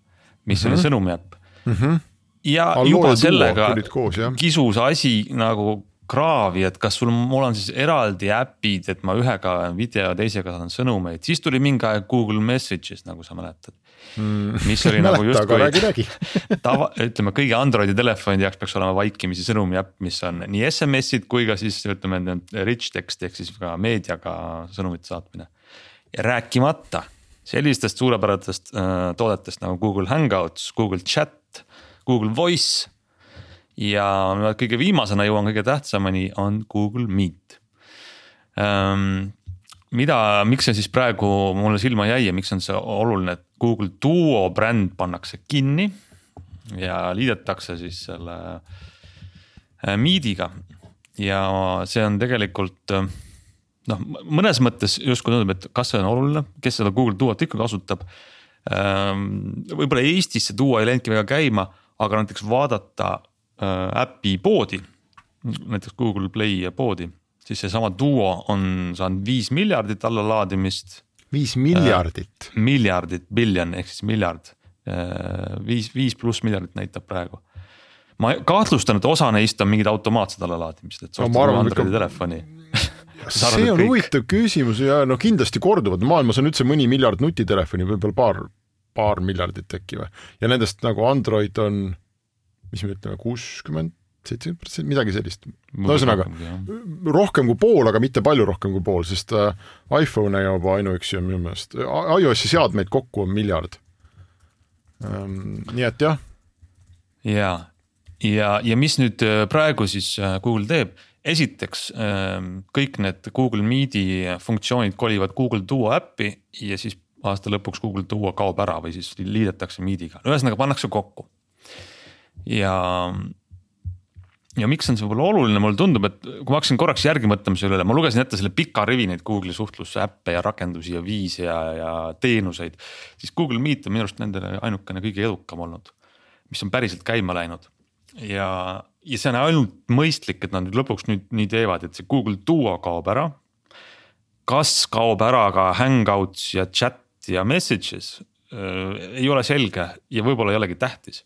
mis mm -hmm. oli mhm. sõnumiäpp mm. -hmm. ja Allo juba sellega koos, kisus asi nagu kraavi, et kas sul, mul on siis eraldi äpid, et ma ühega video, teisega saadan sõnumeid, siis tuli mingi aeg Google Messages, nagu sa mäletad mm.. mis oli [LAUGHS] nagu justkui [LAUGHS] tava, ütleme kõigi Androidi telefonide jaoks peaks olema vaikimisi sõnumi äpp, mis on nii SMS-id kui ka siis ütleme rich text ehk siis ka meediaga sõnumite saatmine. ja rääkimata sellistest suurepärastest äh, toodetest nagu Google Hangouts, Google Chat, Google Voice. Ja kõige viimasena jõuan kõige tähtsamani, on Google Meet ähm,. mida, miks see siis praegu mulle silma jäi ja miks on see oluline, et Google Duo bränd pannakse kinni ja liidetakse siis selle äh, Meetiga ja see on tegelikult äh, noh, mõnes mõttes justkui tundub, et kas see on oluline, kes seda Google Duot ikka kasutab. Ehm, võib-olla Eestis see Duo ei läinudki väga käima, aga näiteks vaadata äpi poodi, näiteks Google Play poodi, siis seesama Duo on saanud viis miljardit allalaadimist. viis miljardit äh,? miljardit, biljon ehk siis miljard äh,, viis, viis pluss miljardit näitab praegu ma kahtlustan, et osa neist on mingid automaatsed allalaadimised, et [LAUGHS] sa ostad no, Androidi ikka... telefoni see on kõik. huvitav küsimus ja no kindlasti korduvad, maailmas on üldse mõni miljard nutitelefoni, võib-olla paar, paar miljardit äkki või. ja nendest nagu Android on, mis me ütleme, kuuskümmend, seitsekümmend protsenti, midagi sellist. no ühesõnaga rohkem kui pool, aga mitte palju rohkem kui pool, sest äh, iPhone'e juba ainuüksi on minu meelest, iOS-i seadmeid kokku on miljard ähm,. nii et jah. ja, ja, ja mis nüüd äh, praegu siis äh, Google teeb esiteks ähm, kõik need Google Meet'i funktsioonid kolivad Google Duo äppi ja siis aasta lõpuks Google Duo kaob ära või siis liidetakse Meet'iga, ühesõnaga pannakse kokku. Ja, ja miks on see võib-olla oluline, mulle tundub, et kui ma hakkasin korraks järgi mõtlema selle üle, ma lugesin ette selle pika rivi neid Google'i suhtlusäppe ja rakendusi ja viise ja, ja teenuseid. siis Google Meet on minu arust nendele ainukene kõige edukam olnud, mis on päriselt käima läinud ja ja see on ainult mõistlik, et nad nüüd lõpuks nüüd nii teevad, et see Google Duo kaob ära. kas kaob ära ka Hangouts ja chat ja messages äh, ei ole selge ja võib-olla ei olegi tähtis.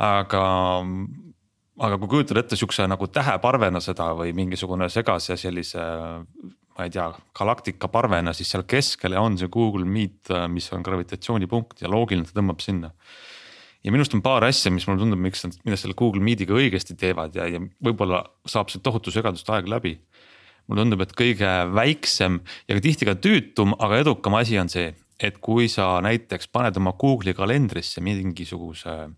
Aga aga kui kujutad ette siukse nagu täheparvena seda või mingisugune segase sellise ma ei tea, galaktika parvena, siis seal keskel on see Google Meet, mis on gravitatsioonipunkt ja loogiline, ta tõmbab sinna. ja minu arust on paar asja, mis mulle tundub, miks nad, mida selle Google Meetiga õigesti teevad ja, ja võib-olla saab see tohutu segadust aeg läbi. mulle tundub, et kõige väiksem ja ka tihti ka tüütum, aga edukam asi on see, et kui sa näiteks paned oma Google'i kalendrisse mingisuguse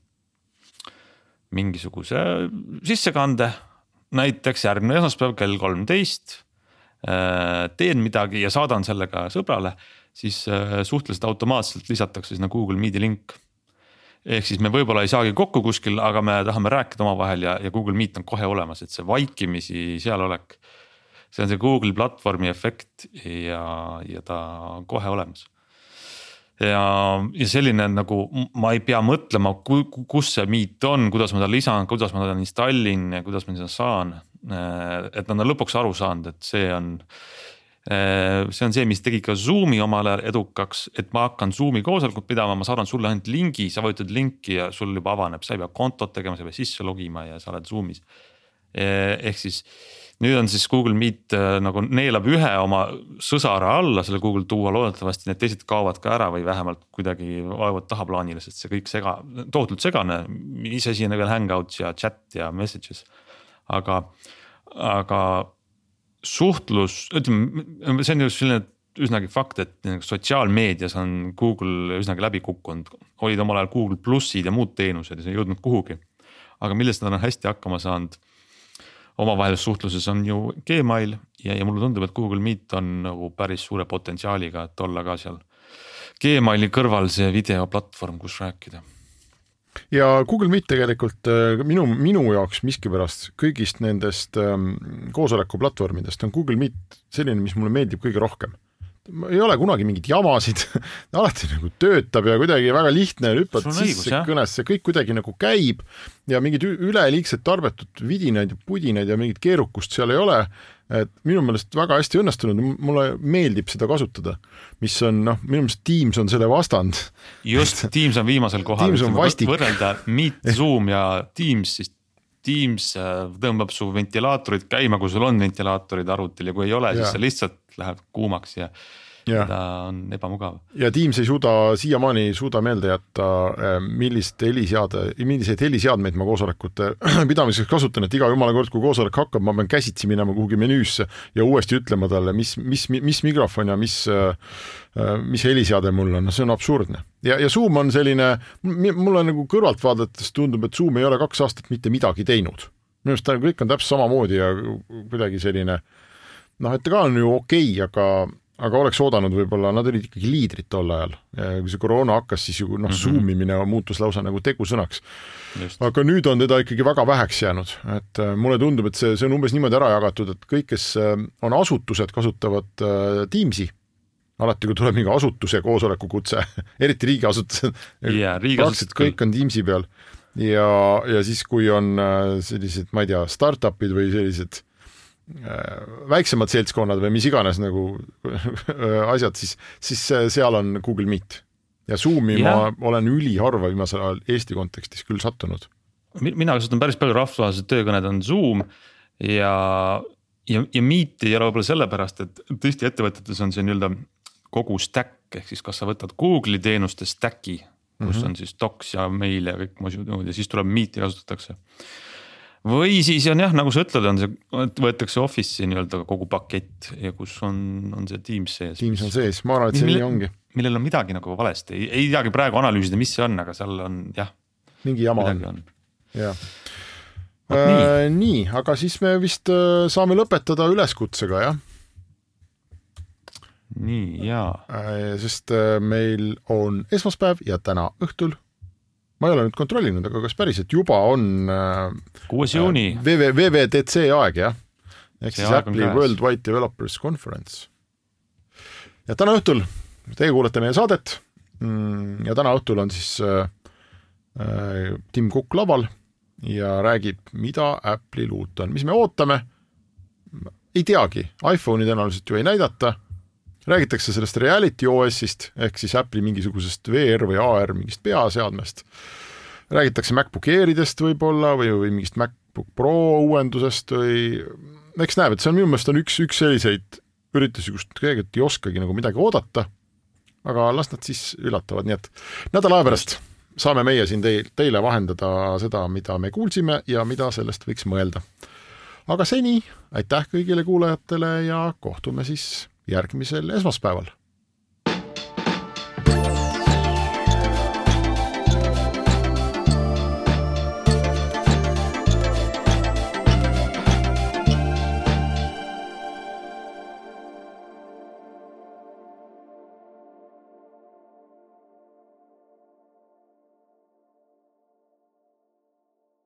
mingisuguse sissekande, näiteks järgmine esmaspäev kell kolmteist. Äh, teen midagi ja saadan selle ka sõbrale, siis äh, suhteliselt automaatselt lisatakse sinna Google Meet'i link. ehk siis me võib-olla ei saagi kokku kuskil, aga me tahame rääkida omavahel ja, ja Google Meet on kohe olemas, et see vaikimisi sealolek. see on see Google platvormi efekt ja, ja ta on kohe olemas ja, ja selline nagu ma ei pea mõtlema, kus see meet on, kuidas ma ta lisan, kuidas ma ta installin ja kuidas ma seda saan. Äh, et nad on lõpuks aru saanud, et see on, äh, see on see, mis tegi ka Zoom'i omal ajal edukaks, et ma hakkan Zoom'i koosolekut pidama, ma saadan sulle ainult lingi, sa vajutad linki ja sul juba avaneb, sa ei pea kontot tegema, sa ei pea sisse logima ja sa oled Zoom'is. Äh, ehk siis nüüd on siis Google Meet äh, nagu neelab ühe oma sõsara alla selle Google Duo, loodetavasti need teised kaovad ka ära või vähemalt kuidagi vajuvad tahaplaanile, sest see kõik sega, tohutult segane. iseasi on veel Hangouts ja chat ja messages, aga, aga suhtlus, ütleme, see on ju selline üsnagi fakt, et sotsiaalmeedias on Google üsnagi läbi kukkunud, olid omal ajal Google plussid ja muud teenused ja see ei jõudnud kuhugi. aga millest nad on hästi hakkama saanud omavahelises suhtluses on ju Gmail ja, ja mulle tundub, et Google Meet on nagu päris suure potentsiaaliga, et olla ka seal Gmaili kõrval see videoplatvorm, kus rääkida. Ja Google Meet tegelikult äh, minu, minu jaoks miskipärast kõigist nendest ähm, koosolekuplatvormidest on Google Meet selline, mis mulle meeldib kõige rohkem ei ole kunagi mingeid jamasid [LAUGHS] alati nagu töötab ja kuidagi väga lihtne, hüppad sisse kõnesse, kõik kuidagi nagu käib ja mingit üleliigset tarbetut vidinaid ja pudinaid ja mingit keerukust seal ei ole. et minu meelest väga hästi õnnestunud, mulle meeldib seda kasutada, mis on noh, minu meelest Teams on selle vastand. just, Teams on viimasel kohal, võrrelda Meet, Zoom ja Teams, siis Teams äh, tõmbab su ventilaatorid käima, kui sul on ventilaatorid arvutil ja kui ei ole, siis sa lihtsalt läheb kuumaks ja ja ta on ebamugav. ja Teams ei suuda, siiamaani ei suuda meelde jätta, äh, millist heliseade, milliseid heliseadmeid ma koosolekute [CLEARS THROAT] pidamiseks kasutan, et iga jumala kord, kui koosolek hakkab, ma pean käsitsi minema kuhugi menüüsse ja uuesti ütlema talle, mis, mis, mis mikrofon ja mis, äh, mis heliseade mul on, no see on absurdne. ja, ja Zoom on selline, mulle nagu kõrvalt vaadates tundub, et Zoom ei ole kaks aastat mitte midagi teinud. minu arust ta kõik on täpselt samamoodi ja kuidagi selline noh, et ta ka on ju okei okay,, aga aga oleks oodanud võib-olla, nad olid ikkagi liidrid tol ajal. kui see koroona hakkas, siis ju noh mm -hmm., zoom imine muutus lausa nagu tegusõnaks. aga nüüd on teda ikkagi väga väheks jäänud, et äh, mulle tundub, et see, see on umbes niimoodi ära jagatud, et kõik, kes äh, on asutused, kasutavad äh, Teamsi alati, kui tuleb mingi asutuse koosolekukutse [LAUGHS] eriti riigiasutused yeah,, praktiliselt kõik on Teamsi peal ja, ja siis, kui on sellised, ma ei tea, startup'id või sellised väiksemad seltskonnad või mis iganes nagu asjad, siis, siis seal on Google Meet. ja Zoomi yeah. ma olen üliharva viimasel ajal Eesti kontekstis küll sattunud. mina kasutan päris palju rahvusvahelised töökõned on Zoom ja, ja, ja Meet ei ole võib-olla sellepärast, et tõesti ettevõtetes on see nii-öelda kogu stack ehk siis kas sa võtad Google'i teenuste stack'i, kus mm -hmm. on siis docs ja mail ja kõik muud ja siis tuleb Meet'i kasutatakse või siis on jah, nagu sa ütled, on see, võetakse Office'i nii-öelda kogu pakett ja kus on, on see Teams sees. Teams on sees, ma arvan, et see nii ongi. millel on midagi nagu valesti, ei, ei teagi praegu analüüsida, mis see on, aga seal on jah. mingi jama on, on., jah. Äh, nii, aga siis me vist äh, saame lõpetada üleskutsega, jah? nii, jaa äh,. sest äh, meil on esmaspäev ja täna õhtul ma ei ole nüüd kontrollinud, aga kas päriselt juba on äh, kuues juuni äh, VV, VVDC aeg jah? ehk siis Apple'i Worldwide Developers Conference. ja täna õhtul, teie kuulete meie saadet mm, ja täna õhtul on siis äh, äh, Tim Cook laval ja räägib, mida Apple'il uut on, mis me ootame. ei teagi, iPhone'i tõenäoliselt ju ei näidata räägitakse sellest reality OS-ist ehk siis Apple'i mingisugusest VR või AR mingist peaseadmest. räägitakse MacBook Airidest võib-olla või, või mingist Mac MacBook Pro uuendusest või eks näeb, et see on minu meelest on üks, üks selliseid üritusi, kust tegelikult ei oskagi nagu midagi oodata, aga las nad siis üllatavad, nii et nädala aja pärast saame meie siin teil, teile vahendada seda, mida me kuulsime ja mida sellest võiks mõelda. aga seni aitäh kõigile kuulajatele ja kohtume siis järgmisel esmaspäeval